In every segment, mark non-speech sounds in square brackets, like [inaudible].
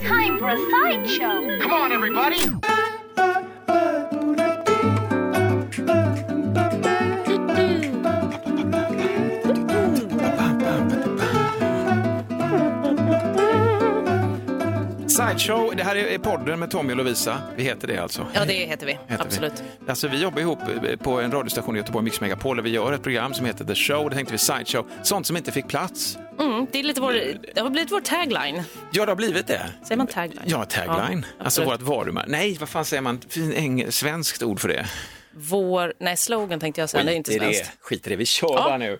time for a sideshow. Come on, everybody! [laughs] Sideshow, det här är podden med Tommy och Lovisa. Vi heter det alltså. Ja, det heter vi. Heter Absolut. Vi. Alltså, vi jobbar ihop eh, på en radiostation i Göteborg, Mix Megapol, där vi gör ett program som heter The Show. Det tänkte vi Sideshow. Sånt som inte fick plats. Mm, det, är lite vår, det har blivit vår tagline. Ja, det har blivit det. Säger man tagline? Ja, tagline. Ja, alltså vårt varumärke. Nej, vad fan säger man? Fin, eng, svenskt ord för det. Vår, nej, slogan tänkte jag säga. Det är inte svenskt. Skit i det. Vi kör Ja. bara nu.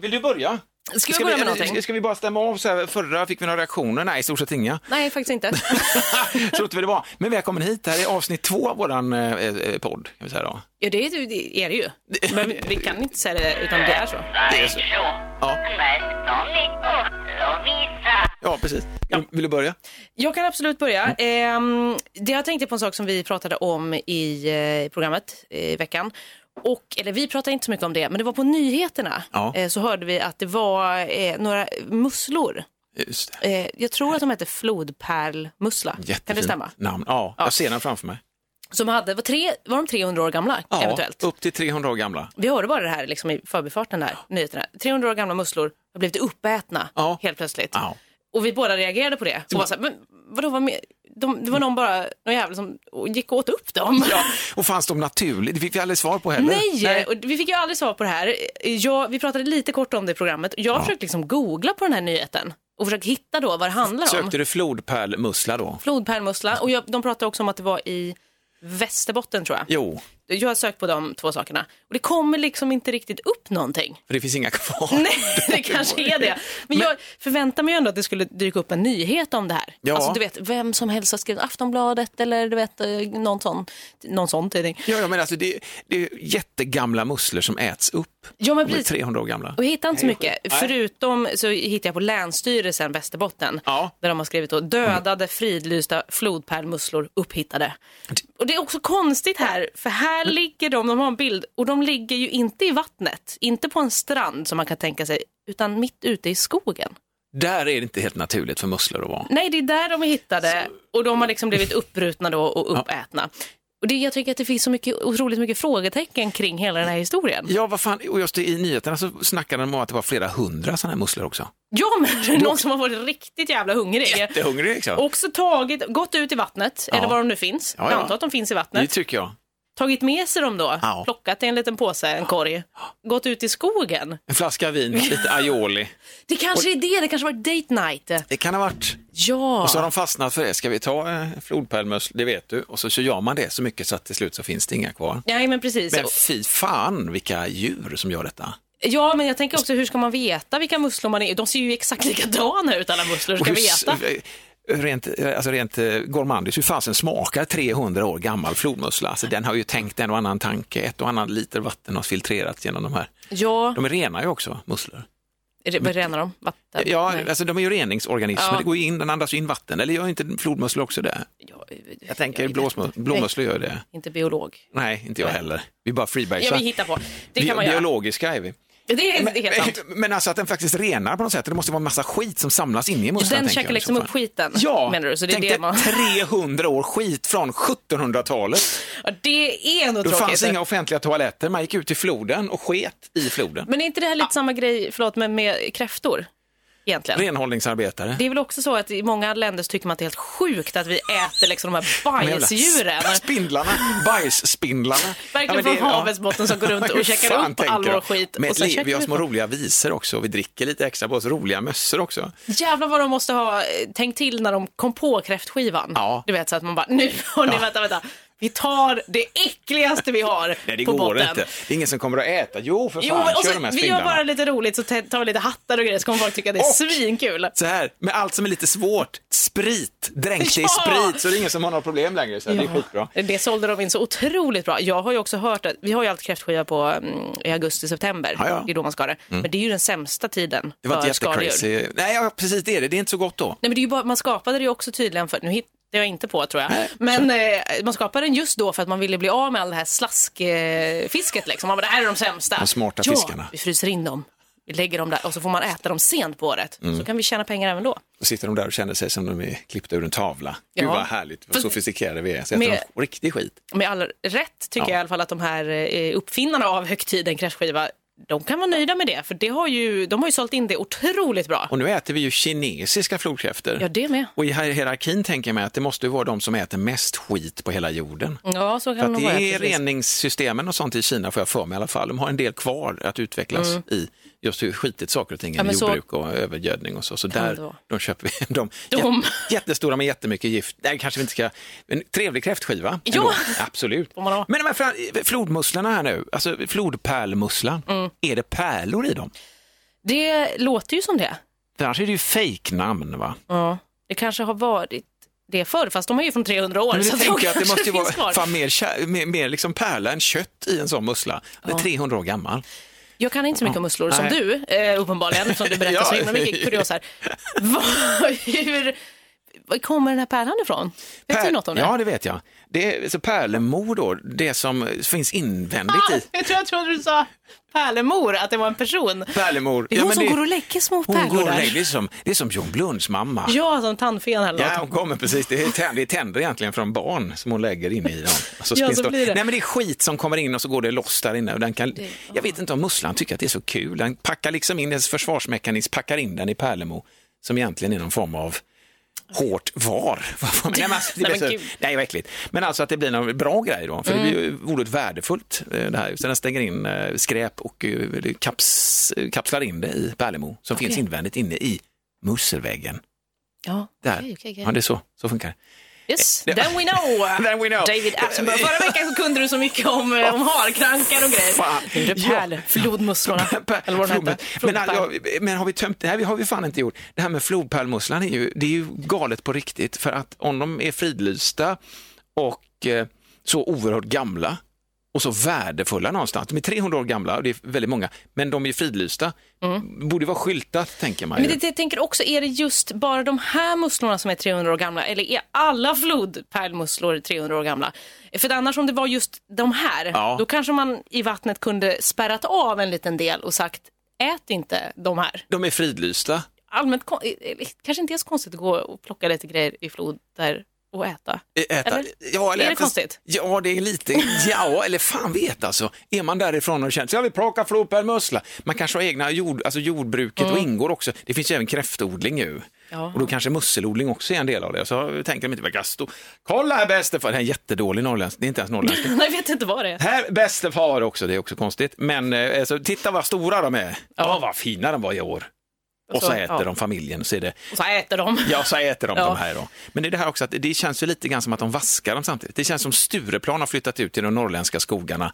Vill du börja? Ska börja vi? Ska, ska vi bara stämma av? Så här, förra fick vi några reaktioner. Nej, i stort sett inga. Nej, faktiskt inte. [laughs] Så låter vi det vara. Men välkommen hit. Det här är avsnitt två av våran eh, eh, podd. Kan vi säga då. Ja, det är, det är det ju. Men vi, kan inte säga det, utan det är så. Det är så. Ja. Ja, precis. Vill, vill du börja? Jag kan absolut börja. Ehm, det jag tänkte på en sak som vi pratade om i eh, programmet eh, i veckan. Och, eller vi pratade inte så mycket om det, men det var på nyheterna. Ja. Eh, så hörde vi att det var eh, några musslor. Eh, jag tror att de heter flodpärlmussla. Kan det stämma? Namn. Ja, jag ser den framför mig. Som hade, var, tre, var de 300 år gamla Ja, eventuellt? upp till 300 år gamla. Vi hörde bara det här liksom, i förbifarten där, nyheterna. 300 år gamla musslor har blivit uppätna Ja. helt plötsligt. Ja. Och vi båda reagerade på det. Och var så här, men vadå, vad med? De, det var någon bara, någon jävel som gick och åt upp dem. Ja, och fanns de naturligt? Det fick vi aldrig svar på heller. Nej, och vi fick ju aldrig svar på det här. Jag, vi pratade lite kort om det i programmet. Jag försökte liksom googla på den här nyheten och försökte hitta då vad det handlar om. Sökte du flodpärlmussla då? Flodpärlmussla. Och jag, de pratade också om att det var i Västerbotten tror jag. Jo, Jag har sökt på de två sakerna. Och det kommer liksom inte riktigt upp någonting. för det finns inga kvar. [laughs] Nej, det kanske är det. Men, jag förväntar mig ändå att det skulle dyka upp en nyhet om det här. Ja. Alltså du vet, vem som helst har skrivit Aftonbladet eller du vet, eh, någon sån, någon sån tidning. Ja, ja men alltså det, det är jättegamla musslor som äts upp. Ja, men precis. 300 år gamla. Och jag hittade inte så mycket. Nej. Förutom så hittade jag på Länsstyrelsen Västerbotten. Ja. Där de har skrivit då, dödade fridlysta flodpärlmusslor upphittade. Och det är också konstigt här, för här ligger de, de har en bild, och de ligger ju inte i vattnet. Inte på en strand som man kan tänka sig, utan mitt ute i skogen. Där är det inte helt naturligt för musslor att vara. Nej, det är där de är hittade och de har liksom blivit uppbrutna då och uppätna. Och det, jag tycker att det finns så mycket, otroligt mycket frågetecken kring hela den här historien. Ja, vad fan, och just i nyheterna så snackade de om att det var flera hundra sådana här musslor också. Ja, men det är någon som har varit riktigt jävla hungrig. Jättehungriga liksom. Också tagit, gått ut i vattnet, Ja. eller var de nu finns. Ja, ja. Jag antar att de finns i Det vattnet. tycker jag. Tagit med sig dem då, Ja. plockat i en liten påse, en korg. Gått ut i skogen. En flaska vin, lite aioli. Det kanske är det, det kanske var date night. Det kan ha varit. Ja. Och så har de fastnat för det. Ska vi ta eh, flodpärlmusslor? Det vet du. Och så, så gör man det så mycket så att till slut så finns det inga kvar. Nej, men precis. Men fy fan vilka djur som gör detta. Ja, men jag tänker också, hur ska man veta vilka musslor man är? De ser ju exakt likadana ut, alla musslor. Ska Och veta? Rent, alltså rent eh, gourmandiskt, hur fasen smakar 300 år gammal flodmussla? Alltså, den har ju tänkt en och annan tanke, ett och annan liter vatten har filtrerats genom de här. Ja, De är rena ju också, musslor. vad renar de? Vatten? Ja, Nej. alltså, de är ju reningsorganismer, Ja. det går in, den andas in vatten. Eller gör inte flodmusslor också det? Ja, Jag tänker jag inte. blåmusslor gör det. Inte biolog. Nej, inte jag heller. Vi bara Ja, freebasar. vi hittar på. Det kan man göra. Biologiska är vi. Det är, det är helt sant. [laughs] Men alltså att den faktiskt renar på något sätt. Det måste vara en massa skit som samlas inne i musslan. Den käkar liksom så upp skiten, Ja, menar du? Så det är det man- [laughs] 300 år skit från 1700-talet. Ja, det är nog Då tråkigt. fanns inga offentliga toaletter. Man gick ut i floden och sket i floden. Men är inte det här lite samma grej, förlåt, med, med kräftor? Egentligen. Renhållningsarbetare. Det är väl också så att i många länder så tycker man att det är helt sjukt att vi äter liksom de här bajsdjuren. sp- Spindlarna, bajsspindlarna. [laughs] Verkligen men från det- ja. havets botten som går runt och [laughs] käkar upp all vår skit. Med och sen vi har små på. roliga visor också och vi dricker lite extra på oss. Roliga mössor också. Jävlar vad de måste ha eh, tänkt till när de kom på kräftskivan. Ja. Du vet så att man bara, nu hörni, Ja. vänta, vänta. Vi tar det äckligaste vi har Nej, det på går botten. inte. Det är ingen som kommer att äta. Jo, för fan, Jo, och kör så, de här vi gör bara lite roligt så tar vi lite hattar och grejer så kommer folk tycka det är Och- svinkul. Så här, med allt som är lite svårt, sprit, dränk dig i Ja! sprit så det är ingen som har några problem längre. Så här, Det är skitbra. Det sålde de in så otroligt bra. Jag har ju också hört att vi har ju alltid kräftskiva på mm, i augusti-september. Ja, ja. Det är då man ska det. Men det är ju den sämsta tiden Det var inte jättecrazy. Nej, ja, precis det är det. Det är inte så gott då. Nej, men det är ju bara, man skapade det ju också tydligen för, nu hittar jag inte på tror jag, men eh, man skapade den just då för att man ville bli av med all det här slaskfisket liksom. Man bara, det här är de sämsta. De smarta ja, fiskarna. vi fryser in dem. Vi lägger dem där och så får man äta dem sent på året. Mm. Så kan vi tjäna pengar även då. Då sitter de där och känner sig som de är klippta ur en tavla. Gud Ja. vad härligt, vad Fast- sofistikerade vi är. Så Med- de riktig skit. Med all rätt tycker Ja. jag i alla fall att de här eh, uppfinnarna av högtiden kräftskiva, de kan vara nöjda med det. För det har ju, de har ju sålt in det otroligt bra. Och nu äter vi ju kinesiska flodkräftor. Ja, det med. Och i hier- hierarkin tänker jag mig att det måste ju vara de som äter mest skit på hela jorden. Ja, så För kan att det vara. det är precis. reningssystemen och sånt i Kina får jag för mig i alla fall. De har en del kvar att utvecklas i just hur skitigt saker och ting är. Ja, med men så- jordbruk och övergödning och så. Så där de köper vi de, De- jät- jättestora med jättemycket gift. Nej, kanske vi inte ska. En trevlig kräftskiva. Ja. Absolut. Men de här flodmusslorna här nu, alltså flodpärlmusslan, Mm. är det pärlor i dem? Det låter ju som det. Annars är det ju fejknamn va? Ja. Det kanske har varit det förr, fast de är ju från 300 år. Men så jag tänker att det måste ju vara fan mer, mer, mer liksom pärla än kött i en sån mussla. Den är 300 år gammal. Jag kan inte så mycket om musslor som du, eh, uppenbarligen, som du berättar så [laughs] himla mycket kurios här. [laughs] Hur, var kommer den här pärlan ifrån? Vet du något om det? Ja, det vet jag. Det är, så pärlemor då, det som finns invändigt Ah, i. jag tror jag trodde du sa pärlemor, att det var en person. Pärlemor. Det är hon men som går och lägger små hon pärlor går och lägger, det, är som, det är som John Blunds mamma. Ja, som tandfen eller Ja, något. hon kommer precis. Det är, tänder, det är tänder egentligen från barn som hon lägger in i dem. Så Ja, så blir det. Nej, men det är skit som kommer in och så går det loss där inne. Och den kan, jag vet inte om musslan tycker att det är så kul. Den packar liksom in, dess försvarsmekanism packar in den i pärlemo som egentligen är någon form av hårt var. [laughs] Nej, men alltså, det Nej, men vad äckligt. Men alltså att det blir någon bra grej då, för det blir Mm. ju oerhört värdefullt eh, det här. Så den stänger in eh, skräp och eh, kaps, kapslar in det i pärlemo som Okej. finns invändigt inne i musselväggen. Ja, Där. okej, okej, okej. Ja, det är så, så funkar det. Yes, Det- then we know. [laughs] Then we know. David Attenborough. Förra veckan så kunde du så mycket om, eh, om harkrankar och grejer. Fan. Ja. pärl, flodmusslorna. [laughs] Eller vad de Flod- hette. men, ja, men har vi tömt det här? Vi har vi fan inte gjort. Det här med flodpärlmusslan är ju, det är ju galet på riktigt för att om de är fridlysta och eh, så oerhört gamla och så värdefulla någonstans. De är 300 år gamla och det är väldigt många, men de är fridlysta. Borde vara skyltat tänker man ju. Mm. Men det, jag tänker också, är det just bara de här musslorna som är 300 år gamla eller är alla flodpärlmusslor 300 år gamla? För annars om det var just de här, Ja. då kanske man i vattnet kunde spärrat av en liten del och sagt ät inte de här. De är fridlysta. Allmänt eh, eh, kanske inte är så konstigt att gå och plocka lite grejer i flod där och äta. Äta. Eller? Ja, eller Är det konstigt? Ja, det är lite, ja, eller fan vet alltså. Är man därifrån och känner, ska vi plocka flodpärlmussla? Man kanske har egna jord, alltså jordbruket och ingår också. Det finns ju även kräftodling ju. Ja. Och då kanske musselodling också är en del av det. Så tänkte de inte, stå... kolla här bäste far, det här är en jättedålig norrländsk, det är inte ens norrländsk. [laughs] Jag vet inte vad det är. Här bäste far också, det är också konstigt. Men alltså, titta vad stora de är. Ja, vad fina de var i år. Och så, så, äter ja. de familjen, så är det Och så äter de. Ja, så äter de Ja. de här då. Men det är det här också att det känns ju lite grann som att de vaskar dem samtidigt. Det känns som Stureplan har flyttat ut till de norrländska skogarna.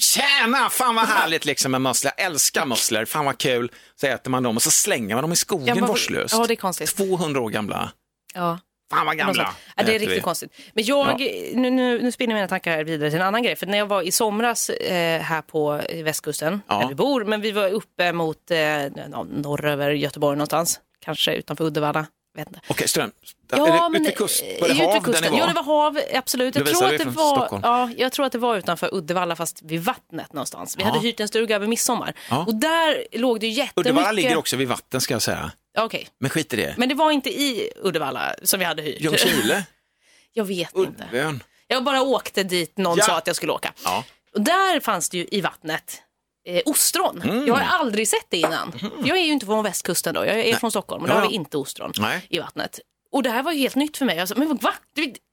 Tjena, fan vad härligt liksom med musslor. Jag älskar musslor, fan vad kul. Så äter man dem och så slänger man dem i skogen Ja, men vårdslöst. ja, det är konstigt. 200 år gamla. Ja. Fan vad gamla. Ja, det är riktigt konstigt. Men jag, nu, nu, nu spinner mina tankar vidare till en annan grej. För när jag var i somras eh, här på västkusten, Ja. där vi bor, men vi var uppe mot eh, ja, norröver Göteborg någonstans, kanske utanför Uddevalla. Vet inte. Okej, Ström. är det ute vid kust? Var det hav där kusten. ni var? Ja, det var hav, absolut. Jag tror, att det var, Stockholm. ja, jag tror att det var utanför Uddevalla, fast vid vattnet någonstans. Vi Ja. hade hyrt en stuga över midsommar. Ja. Och där låg det jättemycket... Uddevalla ligger också vid vatten ska jag säga. Ja, Okej, Men skit i det. men det var inte i Uddevalla som vi hade hyrt. Ljungskile, [laughs] Jag vet inte. Uddevön. Jag bara åkte dit någon Ja. sa att jag skulle åka. Ja. Och där fanns det ju i vattnet eh, ostron. Mm. Jag har aldrig sett det innan. Jag är ju inte från västkusten då, jag är från Stockholm och där Ja, har vi inte ostron Nej. i vattnet. Och det här var ju helt nytt för mig. Jag sa, men va?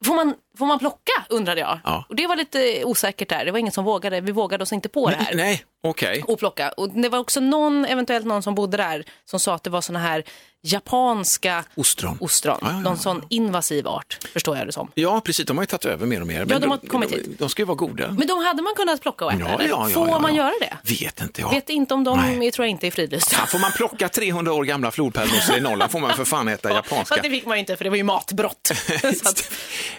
Får man, får man plocka? undrade jag. Ja. Och det var lite osäkert där. Det var ingen som vågade. Vi vågade oss inte på det här. Nej, okej. Och plocka. Och det var också någon, eventuellt någon som bodde där som sa att det var såna här japanska Ostron. ostron. Ja, ja, ja. Någon sån invasiv art, förstår jag det som. Ja, precis. De har ju tagit över mer och mer. Men de har kommit hit. De, de ska ju vara goda. Men de hade man kunnat plocka och äta? Ja, ja, ja, Får ja, man ja. göra det? Vet inte jag. Vet inte om de, Nej. tror jag inte är fridlysta. Får man plocka 300 år gamla flodpärlmusslor i Norrland får man för fan äta japanska. Fast det fick man ju inte för det var ju matbrott. [laughs] så att,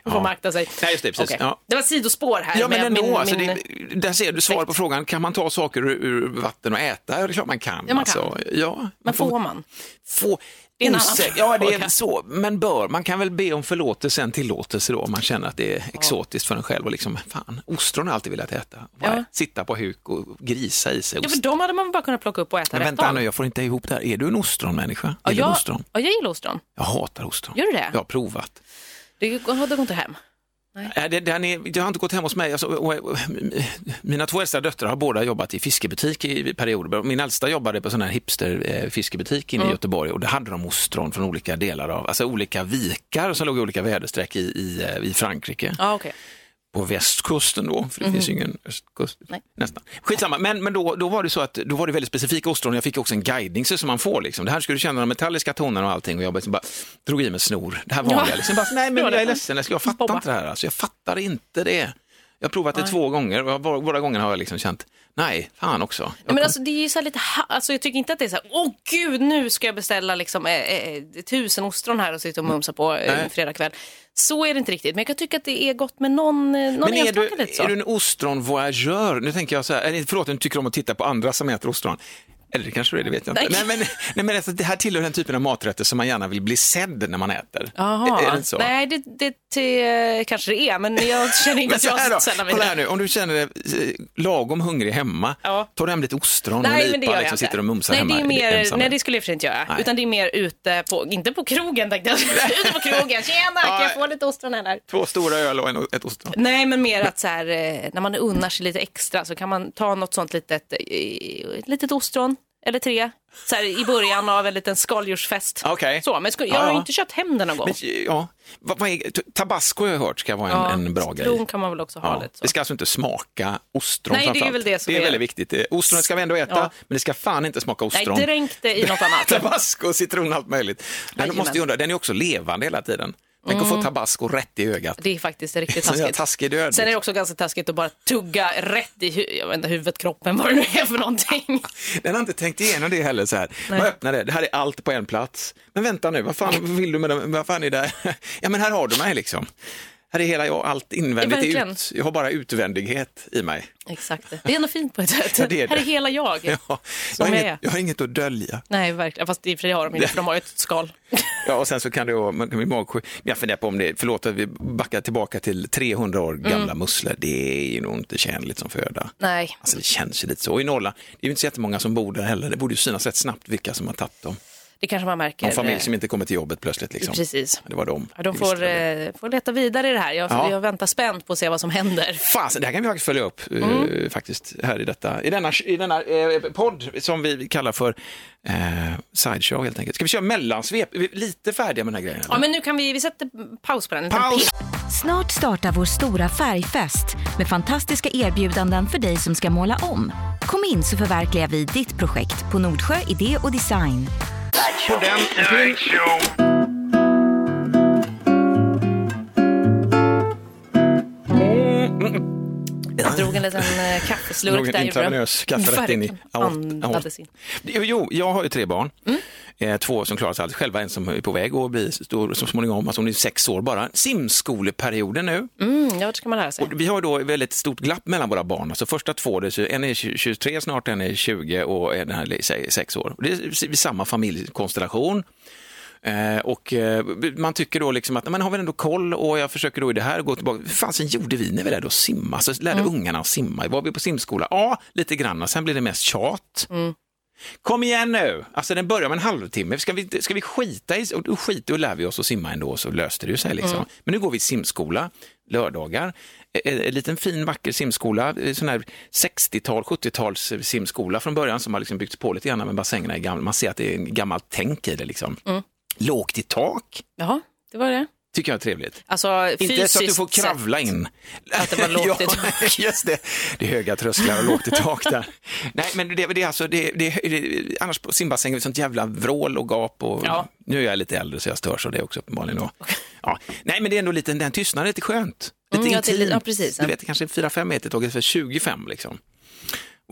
man får Ja. man akta sig. Nej, just det, precis. Ja. Det var sidospår här. Ja, men ändå, min, alltså, min... det, där ser du svaret på frågan. Kan man ta saker ur, ur vatten och äta? Ja, det är klart man kan. Ja, man alltså. kan. Ja, Men får man? få, Det är en annan Osäker. Ja, det är så. Men bör, man kan väl be om förlåtelse, en tillåtelse då, om man känner att det är exotiskt för en själv och liksom, fan, ostron har jag alltid velat äta. Bara Ja. Sitta på huk och grisa i sig Ja, ost. för de hade man bara kunnat plocka upp och äta Men rätt vänta av. nu, jag får inte ihop det här. Är du en ostronmänniska? Ja, jag, ostron? ja, jag gillar ostron. Jag hatar ostron. Gör du det? Jag har provat. Det går inte hem. Äh, Det, är, det har inte gått hem hos mig. Alltså, och, och, mina två äldsta döttrar har båda jobbat i fiskebutik i perioder. Min äldsta jobbade på sån här hipster eh, fiskebutik inne i Göteborg och där hade de ostron från olika delar av, alltså olika vikar som låg i olika väderstreck i, i, eh, i Frankrike. Ja, okej. På västkusten då, för det finns ju ingen östkust. Mhm. Nej. Nästan. Skitsamma, men, men då, då var det så att då var det väldigt specifika ostron. Jag fick också en guidning så som man får. Liksom. Det här skulle du känna de metalliska tonerna och allting och jag bara, bara drog i mig snor. Det här vanliga. Ja. Liksom. Bara, nej men [laughs] jag är ledsen, jag, fattar inte det här. Alltså, jag fattar inte det. Jag har provat det två gånger och båda gångerna har jag liksom känt, nej, fan också. Jag Ja, men kom- alltså, det är ju så lite, alltså, jag tycker inte att det är så här, åh gud, nu ska jag beställa liksom, eh, eh, tusen ostron här och sitta och mumsa på eh, Nej. fredag kväll. Så är det inte riktigt, men jag kan tycka att det är gott med någon, eh, någon men är du, lite så. är du en ostron-voyageur? Nu tänker jag så här, förlåt, du tycker om att titta på andra som äter ostron. Eller det kanske du är, det vet jag inte. Nej, Nej. men, nej, men alltså, det här tillhör den typen av maträtter som man gärna vill bli sedd när man äter. Jaha. Är, är det så? Nej, det, det, det kanske det är, men jag känner [laughs] inte att jag sällar mig kolla här det. nu, om du känner dig eh, lagom hungrig hemma, Ja. tar du hem lite ostron Nej, och det lipa liksom, sitter och mumsar nej, hemma det är mer, nej, det skulle jag för inte göra. Nej. Utan det är mer ute på, inte på krogen tänkte jag. [laughs] ute på krogen, tjena, kan jag få lite ostron här? Två stora öl och en, ett ostron. Nej, men mer att så här, eh, när man unnar sig lite extra så kan man ta något sånt litet, eh, litet ostron eller tre så här, i början av en liten skaldjursfest. Okej. Så, men ska, jag Ja, har ja. ju inte köpt hem den någon gång. Men, ja, vad, vad är, tabasco har jag hört ska vara en, Ja, en bra grej. kan man väl också ha lite så. det ska alltså inte smaka ostron Nej, det är väl det som det är är- väldigt viktigt. Eh, Ostronet ska vi ändå äta, men det ska fan inte smaka Nej, ostron. dränk det i något annat. [laughs] Tabasco, citron, allt möjligt. Den, Jajamän. måste ju undra, den är också levande hela tiden. Tänk att få tabasco rätt i ögat. Det är faktiskt riktigt [laughs] taskigt. taskig död. Sen är det också ganska taskigt att bara tugga rätt i hu- jag vet inte, huvudet, kroppen, vad det nu är för någonting. [laughs] Den har inte tänkt igenom det heller. Så här. Man öppnar det, det här är allt på en plats. Men vänta nu, vad fan vill du med det? Vad fan är det? [laughs] Ja, men här har du mig liksom. Här är hela jag, allt invändigt Verkligen. ut. Jag har bara utvändighet i mig. Exakt. Det är ändå fint på ett sätt. [laughs] Ja, det är det. Här är hela jag. Ja, jag, Som har inget, är. jag har inget att dölja. Nej, verkligen. Fast i och för sig har de inte, för de har ju ett skal. [laughs] Ja, och sen så kan det vara, man kan bli magsjuk. Men Jag funderar på om det, förlåt att vi backar tillbaka till 300 år gamla Mm. musslor. Det är ju nog inte tjänligt som föda. Nej. Alltså det känns ju lite så. Och i Norrland, det är ju inte så jättemånga som bor där heller. Det borde ju synas rätt snabbt vilka som har tagit dem. Det kanske man märker. En familj eh, som inte kommer till jobbet plötsligt. Liksom. Precis. Det var de. Ja, de får, eh, får leta vidare i det här. Jag, Ja. jag väntar spänt på att se vad som händer. Fasen, det här kan vi faktiskt följa upp eh, Mm. faktiskt här i detta, i denna, i denna eh, podd som vi kallar för eh, sideshow helt enkelt. Ska vi köra mellansvep? Är vi lite färdiga med den här grejen? Ja, men nu kan vi, vi sätter paus på den. Paus! Snart startar vår stora färgfest med fantastiska erbjudanden för dig som ska måla om. Kom in så förverkligar vi ditt projekt på Nordsjö Idé och Design. På den, en pin. Drog en liten eh, kaffeslurk en där. intravenös kaffe rätt in i aort- in. Jo, jag har ju tre barn. Eh, två som klarar sig alldeles själva, en som är på väg att bli stor så småningom, alltså hon är sex år bara. Simskoleperioden nu. Mm, ja, det ska man lära sig. Och vi har då väldigt stort glapp mellan våra barn. Alltså första två, det är, så- en är 23 snart, en är 20 och här är 6 år. Det är samma familjekonstellation. Eh, och eh, man tycker då liksom att man har väl ändå koll och jag försöker då i det här gå tillbaka. Hur fasen gjorde vi när vi lärde oss simma? Så lärde ungarna att simma. Var vi på simskola? Ja, lite grann. Sen blir det mest tjat. Kom igen nu! Alltså den börjar med en halvtimme. Ska vi, ska vi skita i, och skiter och lär vi oss att simma ändå så löste det ju sig liksom. Men nu går vi simskola lördagar. En, en liten fin vacker simskola, eh, sån här 60-tal, 70-tals simskola från början som har liksom byggts på lite grann med bassängerna är gamla. Man ser att det är en gammalt tänk i det liksom. Lågt i tak, Jaha, det var det. tycker jag är trevligt. Alltså Inte så att du får kravla in. Att det var [laughs] lågt i tak. [laughs] Just det, det är höga trösklar och lågt i tak där. [laughs] Nej, men det, det är alltså, det, det, det, annars på simbassängen är det sånt jävla vrål och gap och Ja. nu är jag lite äldre så jag störs av det också uppenbarligen. Då. Ja. Nej, men det är ändå lite, den tystnaden är lite skönt. Lite Mm, ja, intimt. lite- ja, precis. Du vet, kanske är 4-5 meter taget för 25 liksom.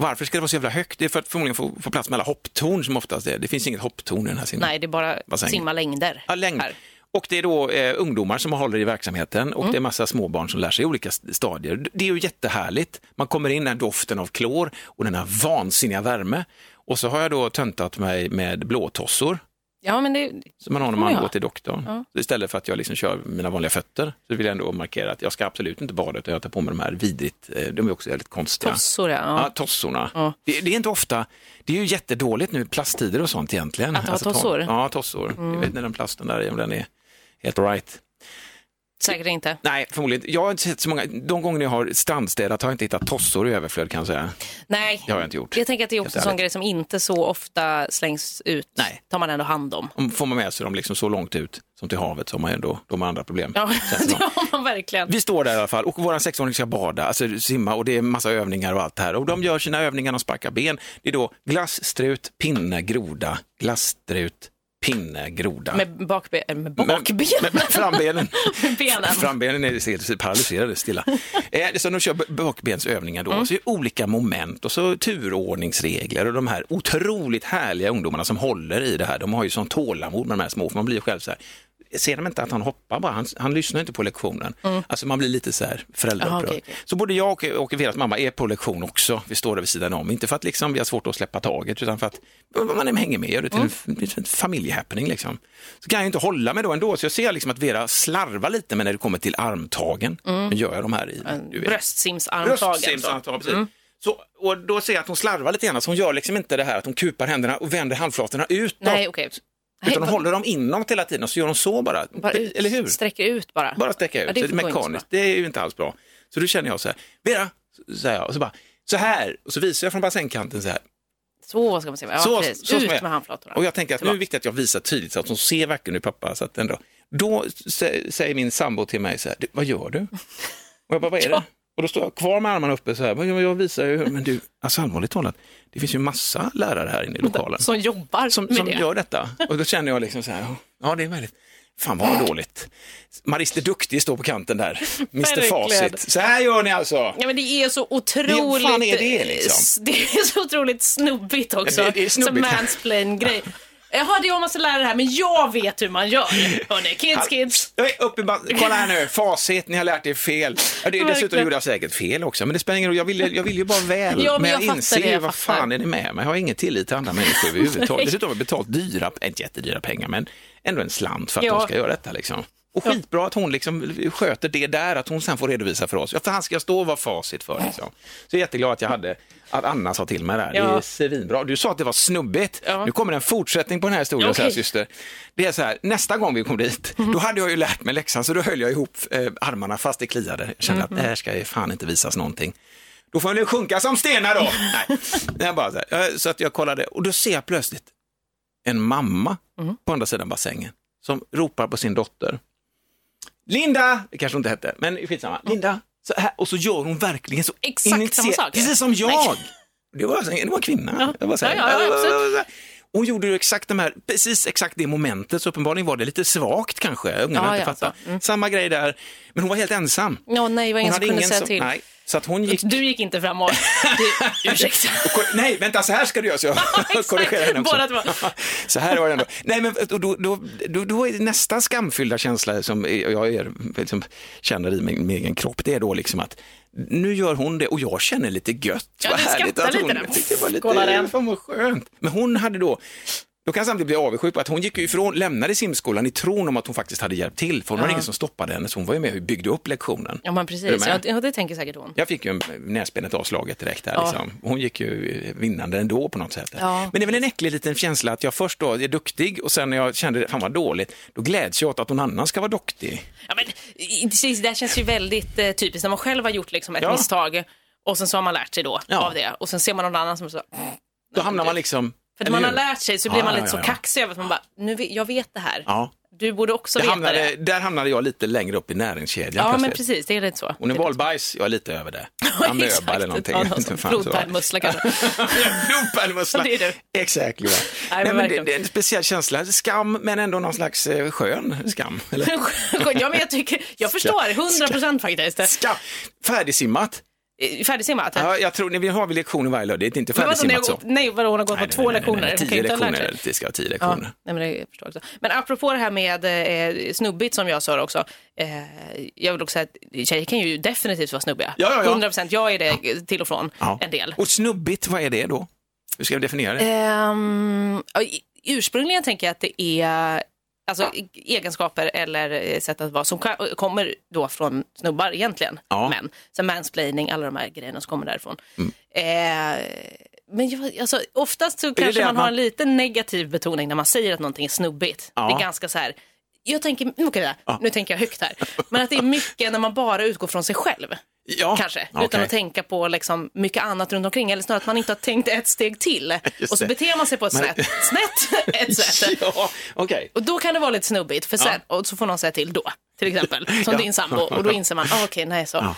Varför ska det vara så jävla högt? Det är för att förmodligen få, få plats med alla hopptorn som oftast är. Det finns inget hopptorn i den här simmen. Nej, det är bara Bassängen. simma längder. Ja, längd. här. Och det är då eh, ungdomar som håller i verksamheten Mm. och det är massa småbarn som lär sig i olika st- stadier. Det är ju jättehärligt. Man kommer in den doften av klor och den här vansinniga värme. Och så har jag då töntat mig med blåtossor. Ja, men det, som man har när man går till doktorn. Ja. Så istället för att jag liksom kör mina vanliga fötter så vill jag ändå markera att jag ska absolut inte bada utan jag tar på mig de här vidrigt, eh, de är också väldigt konstiga. tossor, ja. Ja, tossorna. Ja. Det, det är inte ofta, det är ju jättedåligt nu, plasttider och sånt egentligen. Att ha ta- tossor? Mm. Ja, tossor. Jag vet inte den plasten där i, om den är helt right. Säkert inte. Nej, förmodligen. Jag har inte sett så många, de gånger jag har strandstädat har jag inte hittat tossor i överflöd kan jag säga. Nej, Det har jag inte gjort. jag tänker att det är också en sån grej som inte så ofta slängs ut. Nej. tar man ändå hand om. Om får man med sig dem liksom så långt ut som till havet så har man ändå de andra problem. Ja, det [laughs] har man verkligen. Vi står där i alla fall och våran sexåring ska bada, alltså simma och det är massa övningar och allt det här. Och de gör sina övningar, de sparkar ben. Det är då glasstrut, pinne, groda, glasstrut, pinne, groda. Med bakben. Med Men- bakben? men- men frambenen. [laughs] Med benen. Frambenen är paralyserade, stilla. Eh, Så de kör bakbensövningar Mm. då, så är det olika moment och så turordningsregler och de här otroligt härliga ungdomarna som håller i det här, de har ju sån tålamod med de här små, för man blir ju själv så här, ser de inte att han hoppar bara, han, han lyssnar inte på lektionen. Alltså man blir lite så här föräldraupprörd. Okej, okej. Så både jag och, och Veras mamma är på lektion också, vi står där vid sidan om, inte för att liksom vi har svårt att släppa taget, utan för att man hänger med, gör det till en, till en familjehappening liksom. Så kan jag inte hålla mig då ändå, så jag ser liksom att Vera slarvar lite med när det kommer till armtagen. Nu gör jag de här i. Bröstsimsarmtagen. precis. Så, och då ser jag att hon slarvar lite grann, så hon gör liksom inte det här att hon kupar händerna och vänder handflatorna utåt. Nej, okej. Utan hon håller dem inåt hela tiden och så gör hon så bara. Bara ut, Eller hur? Sträcker ut bara. Bara sträcka ut, Ja, det så det är så mekaniskt. Det är ju inte alls bra. Så då känner jag så här, Vera, säger jag, och så bara, så här, och så visar jag från bassängkanten så här. Så ska man säga. Ja, Så- precis. så ut med handflatorna. Och jag tänker att nu är det viktigt att jag visar tydligt så att hon ser verkligen hur pappa, så att ändå. Då sä- säger min sambo till mig så här, "Du, vad gör du? Och jag bara, vad är det? [laughs] Och då står jag kvar med armarna uppe så här, "Men jag visar ju, men du, alltså allvarligt talat, det finns ju massa lärare här inne i lokalen Som jobbar som, med som det. gör detta. Och då känner jag liksom så här, ja det är väldigt, fan vad dåligt. Marister Duktig står på kanten där, [laughs] Mr. Facit. Så här gör ni alltså. Ja, men det är så otroligt... Fan är det, liksom? [laughs] Det är så otroligt snubbigt också. Det- det är snubbigt. Som mansplain-grej. [laughs] Jaha, det är massa lärare här, men jag vet hur man gör. Hörni, kids, kids. Jag uppe i Kolla här nu, facit, ni har lärt er fel. Ja, det, dessutom gjorde jag säkert fel också, men det spelar ingen roll. Jag vill, jag vill ju bara väl. Ja, men men jag jag, inser det, ju, jag vad fattar. fan är det med mig? Jag har ingen tillit till andra människor [laughs] överhuvudtaget. Dessutom har jag betalt dyra, inte jättedyra pengar, men ändå en slant för att Ja. de ska göra detta. Liksom. Och skitbra att hon liksom sköter det där, att hon sen får redovisa för oss. Ja, för han ska stå och vara facit för. Liksom. Så jag är jätteglad att jag hade, att Anna sa till mig där. Det Ja. är svinbra. Du sa att det var snubbigt. Ja. Nu kommer en fortsättning på den här historien, så här, syster. Det är så här, nästa gång vi kom dit, då hade jag ju lärt mig läxan, så då höll jag ihop eh, armarna fast det kliade. Jag kände att det här ska ju fan inte visas någonting. Då får nu sjunka som stenar då. Nej, jag bara så, här, så att jag kollade och då ser jag plötsligt en mamma på andra sidan bassängen som ropar på sin dotter. Linda, det kanske hon inte hette, men skitsamma. Linda, så här, och så gör hon verkligen så Exakt samma initierat- sak. Precis som jag. Nej. Det var, alltså- det var en kvinna. Ja. Jag var så här, Ja, ja, hon gjorde ju exakt de här, precis exakt det momentet, så uppenbarligen var det lite svagt kanske. Ungarna Ja, inte ja, fattat. så. Mm. Samma grej där, men hon var helt ensam. Ja, nej, det var ingen som kunde säga som, till. Nej, så att hon gick... Du gick inte fram [laughs] och... Du, ursäkta. Nej, vänta, så här ska du göra. Så jag [laughs] [laughs] korrigerar henne också. Så här var det ändå. Nej, men då, då, då, då, är nästa skamfyllda känsla som jag är, liksom, känner i min, min egen kropp, det är då liksom att nu gör hon det och jag känner lite gött. Ja, Vad du härligt skrattar att lite där. det var lite, Kolla den. fan vad skönt. Men hon hade då, då kan jag samtidigt bli avundsjuk på att hon gick ifrån, lämnade simskolan i tron om att hon faktiskt hade hjälpt till, för hon var ingen som stoppade henne, så hon var ju med och byggde upp lektionen. Ja, men precis. Ja, det tänker säkert hon. Jag fick ju en- näsbenet avslaget direkt där. Ja. Liksom. Hon gick ju vinnande ändå på något sätt. Ja. Men det är väl en äcklig liten känsla att jag först då är duktig och sen när jag kände fan vad dåligt, då gläds jag åt att någon annan ska vara duktig. Ja, men, precis, det känns ju väldigt eh, typiskt när man själv har gjort liksom, ett Ja. misstag och sen så har man lärt sig då Ja. av det och sen ser man någon annan som så... Då hamnar man liksom... För när eller man har lärt sig så blir Ja, man ja, lite ja, så ja. kaxig över att man bara, nu, jag vet det här. Ja. Du borde också Det veta hamnade, det. där hamnade jag lite längre upp i näringskedjan Ja, men plötsligt. precis, det är lite så. Är Det valbajs, jag är lite över det. [laughs] Ja, Amöba eller någonting. Ja, [laughs] så flodpärlmussla kanske. [laughs] Blodpärlmussla. Exakt. Nej, Nej, men men det, det är en speciell känsla. Skam, men ändå någon slags eh, skön skam. Eller? ja, men jag, tycker, jag förstår, 100 procent faktiskt. Skam. Färdigsimmat. Eh, Färdigsimmat? Ja, jag tror, vi har vi lektioner varje lördag, det är inte färdigsimmat så. nej, vadå, hon har gått Nej, på två nej, lektioner? Tio lektioner, det ska vara tio Ja, lektioner. nej, men det jag förstår jag också. Men apropå det här med eh, snubbigt som jag sa också. Eh, jag vill också säga att tjejer kan ju definitivt vara snubbiga. Ja, ja, ja. 100 procent. Jag är det till och från en del. Och snubbigt, vad är det då? Hur ska jag definiera det? I- ursprungligen tänker jag att det är alltså, egenskaper eller eh, sätt att vara som ka- kommer då från snubbar egentligen, Ja. män. Så mansplaining, alla de här grejerna som kommer därifrån. Mm. Eh, men jag, alltså, oftast så kanske det man att har man- en lite negativ betoning när man säger att någonting är snubbigt. Ja. Det är ganska så här, jag tänker, okej, nu tänker jag högt här, men att det är mycket när man bara utgår från sig själv. Ja, Kanske, okej. utan att tänka på liksom mycket annat runt omkring. Eller snarare att man inte har tänkt ett steg till. [laughs] Just och så det. beter man sig på ett Men- snett, snett [laughs] ett sätt. [laughs] Ja, okej. Och då kan det vara lite snubbigt, för sen, och så får någon säga till då, till exempel, som Ja. din sambo. Och då inser man, ah, okej, nej så. Ja.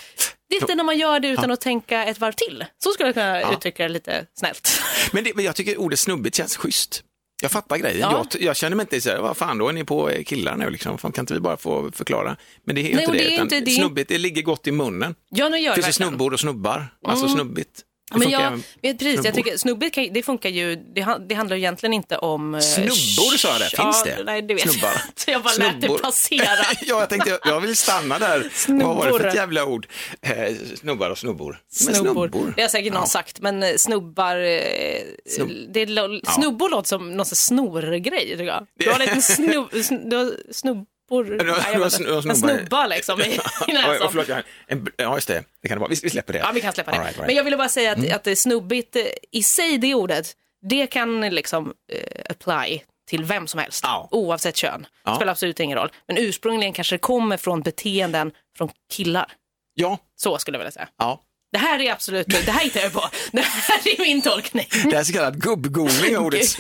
Det är inte när man gör det utan att tänka ett varv till. Så skulle jag kunna uttrycka det lite snällt. Men, det, men jag tycker ordet snubbigt känns schysst. Jag fattar grejen. Ja. Jag, jag känner mig inte så här, vad fan då är ni på eh, killar nu liksom? Fan, kan inte vi bara få förklara? Men det är Nej, inte det. det inte det. Snubbigt, det ligger gott i munnen. Ja, nu gör Det finns snubbor och snubbar. Alltså snubbigt. Men funkar jag, även- vet precis, jag snubbor. tycker snubbigt kan, det funkar ju, det, det handlar ju egentligen inte om... eh, Snubbor sa jag det, finns ja, det? Nej, det vet Snubbar. [laughs] jag inte. Jag bara lät det Snubbor. passera. [laughs] ja, jag tänkte, jag, vill stanna där. Vad var det för Snubbor. ett jävla ord? Eh, snubbar och snubbor. Men Snubbor. Det har säkert någon Ja. sagt, men eh, snubbar... Eh, Snubb- det, Snubbor låter som någon snorgrej, tycker jag. Du har lite [laughs] snubb, sn, har- Nej, jag vet snubbar. liksom i, i Ja, näsan. förlåt, jag, en, ja, just det. Det kan det vara. Vi, vi släpper det. Ja, vi kan släppa det. Right, right. Men jag ville bara säga att, Mm. att snubbigt i sig, det ordet, det kan liksom eh, apply till vem som helst, Ja. oavsett kön. Ja. Det spelar absolut ingen roll. Men ursprungligen kanske det kommer från beteenden från killar. Ja, Så skulle jag vilja säga. ja. Det här är absolut, det här hittar jag på. Det här är min tolkning. Det är så kallad gubb-googling ordet.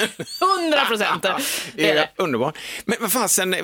100 procent. [laughs] Underbart. Men vad fasen, eh,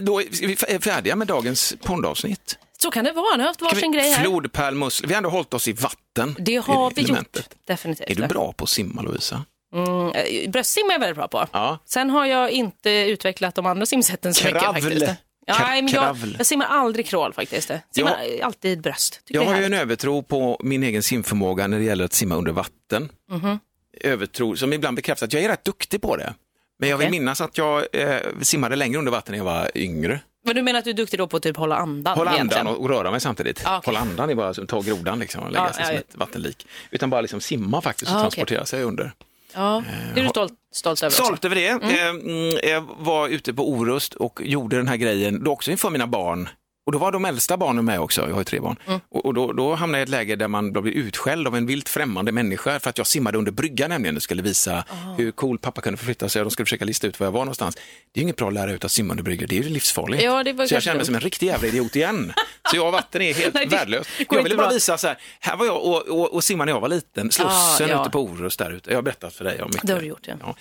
då är vi färdiga med dagens poddavsnitt. Så kan det vara, nu har haft varsin vi- grej här. Flodpärlmusslor, vi har ändå hållit oss i vatten. Det har vi elementet. gjort, definitivt. Är du bra på att simma Lovisa? Mm, eh, bröstsim är jag väldigt bra på. Ja. Sen har jag inte utvecklat de andra simsätten så mycket Kravl. faktiskt. Ja, jag, jag simmar aldrig crawl faktiskt. Simmar alltid bröst. Tycker Jag har ju en övertro på min egen simförmåga när det gäller att simma under vatten. Mhm. Övertro som ibland bekräftar att jag är rätt duktig på det. Men jag vill minnas att jag eh, simmade längre under vatten när jag var yngre. Men du menar att du är duktig då på att typ hålla andan Hålla andan och, och röra mig samtidigt. Ah, okej. Hålla andan är bara som att ta grodan liksom och lägga Ja, sig ja, som ja. ett vattenlik. Utan bara liksom simma faktiskt och Ah, transportera sig under. Ja, är du stolt, stolt över också. Stolt över det. Eh, mm, Jag var ute på Orust och gjorde den här grejen, då också inför mina barn. Och då var de äldsta barnen med också, jag har ju tre barn. Mm. Och, och då, då hamnade jag i ett läge där man blev utskälld av en vilt främmande människa för att jag simmade under bryggan nämligen och skulle visa hur cool pappa kunde förflytta sig och de skulle försöka lista ut var jag var någonstans. Det är ju inget bra att lära ut att simma under bryggor, det är ju livsfarligt. Ja, det var så jag kände mig som en riktig jävla idiot igen. Så jag och vatten är helt [laughs] Nej, det värdelöst. Jag ville bara visa så här, här var jag och, och, och simmade när jag var liten, Slussen Ah, ja. ute på Orust där ute. Jag har berättat för dig om mycket. Det har du gjort, ja. Ja.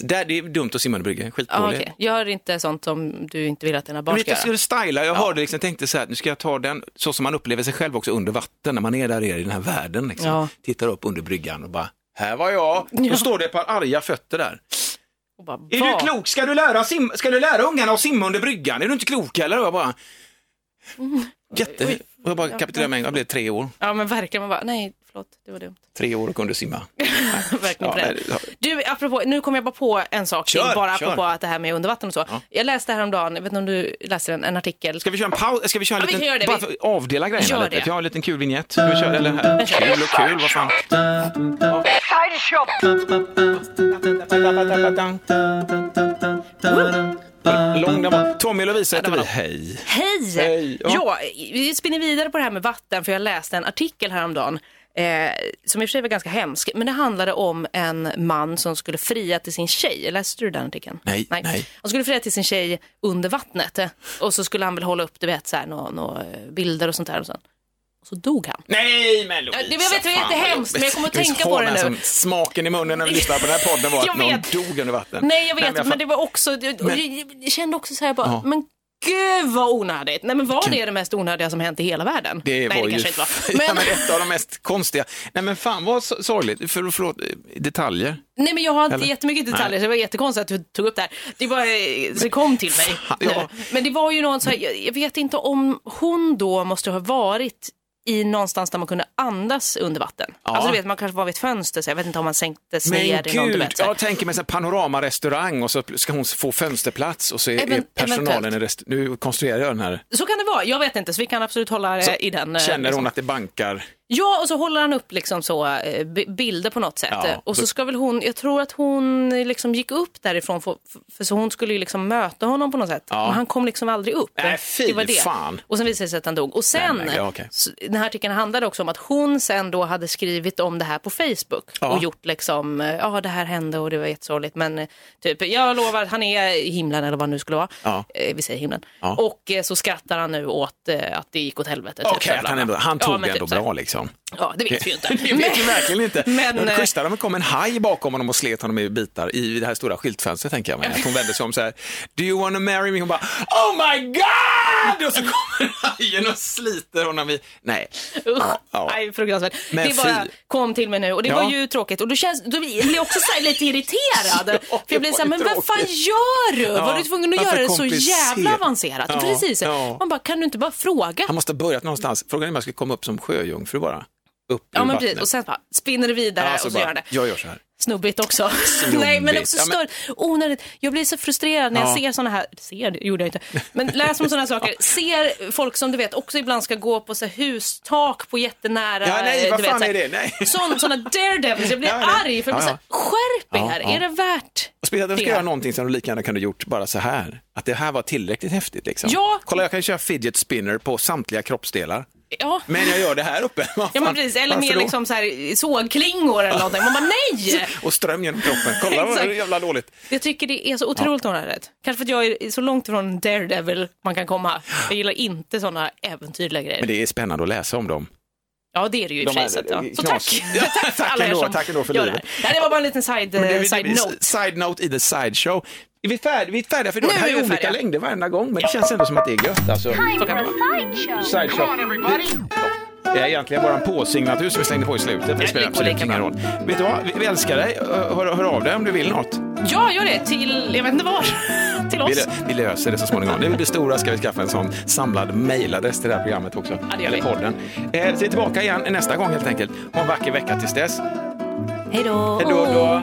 Så där, det är dumt att simma under brygga, Ja, skitdåligt. okej. Gör inte sånt som du inte vill att dina barn ska jag göra. skulle styla, jag hörde liksom, tänkte så här, nu ska jag ta den så som man upplever sig själv också under vatten, när man är där nere i den här världen. Liksom. Ja. Tittar upp under bryggan och bara, här var jag. Då Ja. står det ett par arga fötter där. Bara, Är du klok? Ska du, lära sim- ska du lära ungarna att simma under bryggan? Är du inte klok eller? Och jag bara, jätte... Oj. Och jag bara kapitulerade med en gång, jag blev tre år. Ja, men verkligen. Man bara, nej, förlåt, det var dumt. Tre år och kunde simma. [laughs] verkligen Ja, det. ja. Du, apropå, nu kom jag bara på en sak till, Kör, bara kör. apropå att det här med undervatten och så. Ja. Jag läste häromdagen, jag vet inte om du läste den, en artikel. Ska vi köra en paus? Ska vi köra en Ja, vi liten, det. bara Vi- avdela grejerna Gör lite? det. Jag har en liten kul vignett. Ska vi köra, eller här? vi. Kul och kul, vad fan. Lång. Tommy och Lovisa heter vi. Hej. Hej! Hej, ja. Ja. vi spinner vidare på det här med vatten för jag läste en artikel häromdagen eh, som i och för sig var ganska hemsk, men det handlade om en man som skulle fria till sin tjej. Läste du den artikeln? Nej, nej. Han skulle fria till sin tjej under vattnet eh, och så skulle han väl hålla upp, du vet, så här, nå, nå, eh, bilder och sånt där och sen. Så dog han. Nej, men Lovisa. Det- jag vet, det var vad jättehemskt, men jag kommer att tänka på det nu. Som smaken i munnen när vi [laughs] lyssnade på den här podden var att någon dog under vatten. Nej, jag vet, men, jag det var också, Men- jag, kände också så här bara, Ja. men gud vad onödigt. Nej, men var det det mest onödiga som hänt i hela världen? Det Nej, var det ju kanske inte var. [laughs] ja, Men, men ett av de mest konstiga. Nej men fan vad so- sorgligt. För, förlåt, detaljer. nej, men jag har inte Eller? jättemycket detaljer, Nej. så det var jättekonstigt att du tog upp det här. Det bara eh, så kom till mig. Ja. Men det var ju någon så här, jag vet inte om hon då måste ha varit i någonstans där man kunde andas under vatten. Ja. Alltså du vet, man kanske var vid ett fönster, så jag vet inte om man sänktes Men ner någon, gud, vet. Jag tänker mig en panoramarestaurang och så ska hon få fönsterplats och så är, Event- personalen i rest- Nu konstruerar jag den här. Så kan det vara, jag vet inte, så vi kan absolut hålla Så i den. eh, Känner liksom. hon att det bankar Ja, och så håller han upp liksom så, eh, bilder på något sätt. Ja, och så ska väl hon, jag tror att hon liksom gick upp därifrån för, för så hon skulle ju liksom möta honom på något sätt. Ja. Men han kom liksom aldrig upp. Nej, fy det var det. fan. Och sen visade det sig att han dog. Och sen, Nej, men, s- den här artikeln handlade också om att hon sen då hade skrivit om det här på Facebook. Ja. Och gjort liksom, eh, ja det här hände och det var jättesorgligt. Men eh, typ, jag lovar att han är i himlen eller vad det nu skulle vara. Ja. Vi säger himlen. Och så skrattar han nu åt att det gick åt helvete. typ, Okej, att han, han tog det ändå typ bra liksom. liksom. Ja, det vet vi ju inte. [laughs] Det vet vi verkligen inte. [laughs] Men, Men, eh, schysstare om det kom en haj bakom honom och slet honom i bitar i det här stora skyltfönstret tänker jag mig. [laughs] Att hon vände sig om så här, do you wanna marry me? Hon bara, oh my god! Och så kommer hajen och sliter honom i, nej. Usch, Ja. nej, fruktansvärt. Men det bara kom till mig nu och det Ja. var ju tråkigt. Och då, känns, då blir jag också så här lite irriterad. Ja, för jag blir så här, men vad fan gör du? Var du tvungen att göra det så jävla avancerat? Precis. Man bara, kan du inte bara fråga? Han måste ha börjat någonstans. Frågan är om jag ska komma upp som sjöjungfru bara. Upp Ja, ur men vattnet. precis. Och sen bara spinner det vidare Ja, och så bara, gör det. Jag gör så här. Snubbigt också. [laughs] Nej, men också Ja, men- stör, onödigt. Jag blir så frustrerad när jag Ja. ser såna här, ser det gjorde jag inte, men läser om här saker, [laughs] ser folk som du vet också ibland ska gå på så här hustak på jättenära. Ja, nej, vad du vet, fan här- är det? Nej. [laughs] Sån, såna daredevils, jag blir arg för Ja, ja. skärp er, är det värt Och speciellt om du ska göra någonting som du lika gärna kunde gjort bara så här. Att det här var tillräckligt häftigt liksom. Ja. Kolla, jag kan köra fidget spinner på samtliga kroppsdelar. Ja. Men jag gör det här uppe. [laughs] Vad Ja men precis, eller då? liksom så här, sågklingor eller någonting. Man bara nej! [laughs] Och ström genom kroppen. Kolla vad jävla dåligt. Jag tycker det är så otroligt onödigt. Kanske för att jag är så långt ifrån Daredevil man kan komma. Jag gillar inte sådana äventyrliga grejer. Men det är spännande att läsa om dem. Ja, det är det ju i och för sig. så Ja. Tack. [laughs] Ja, tack för er ändå, som tack ändå för gör livet. det här. Det var bara en liten side, det, side det, note. Side note i the sideshow. Är vi färdiga? Vi är färdiga för idag. Nu Det här är är vi olika färdiga. längder varenda gång, men det känns ändå som att det är gött. Alltså. Sideshow. Det är egentligen bara en påsignatur som vi slängde på i slutet. Det spelar absolut lika ingen roll. Vet du vad? Vi, vi älskar dig. Hör, hör av dig om du vill något. Ja, gör det. Till, jag vet inte var. [laughs] Till Vi, oss. vi löser det så småningom. När vi blir stora ska vi skaffa en sån samlad mejladress till det här programmet också. Ja, det gör vi. Eller podden. Eh, så vi är tillbaka igen nästa gång helt enkelt. Ha en vacker vecka tills dess. Hej då. Hej då då.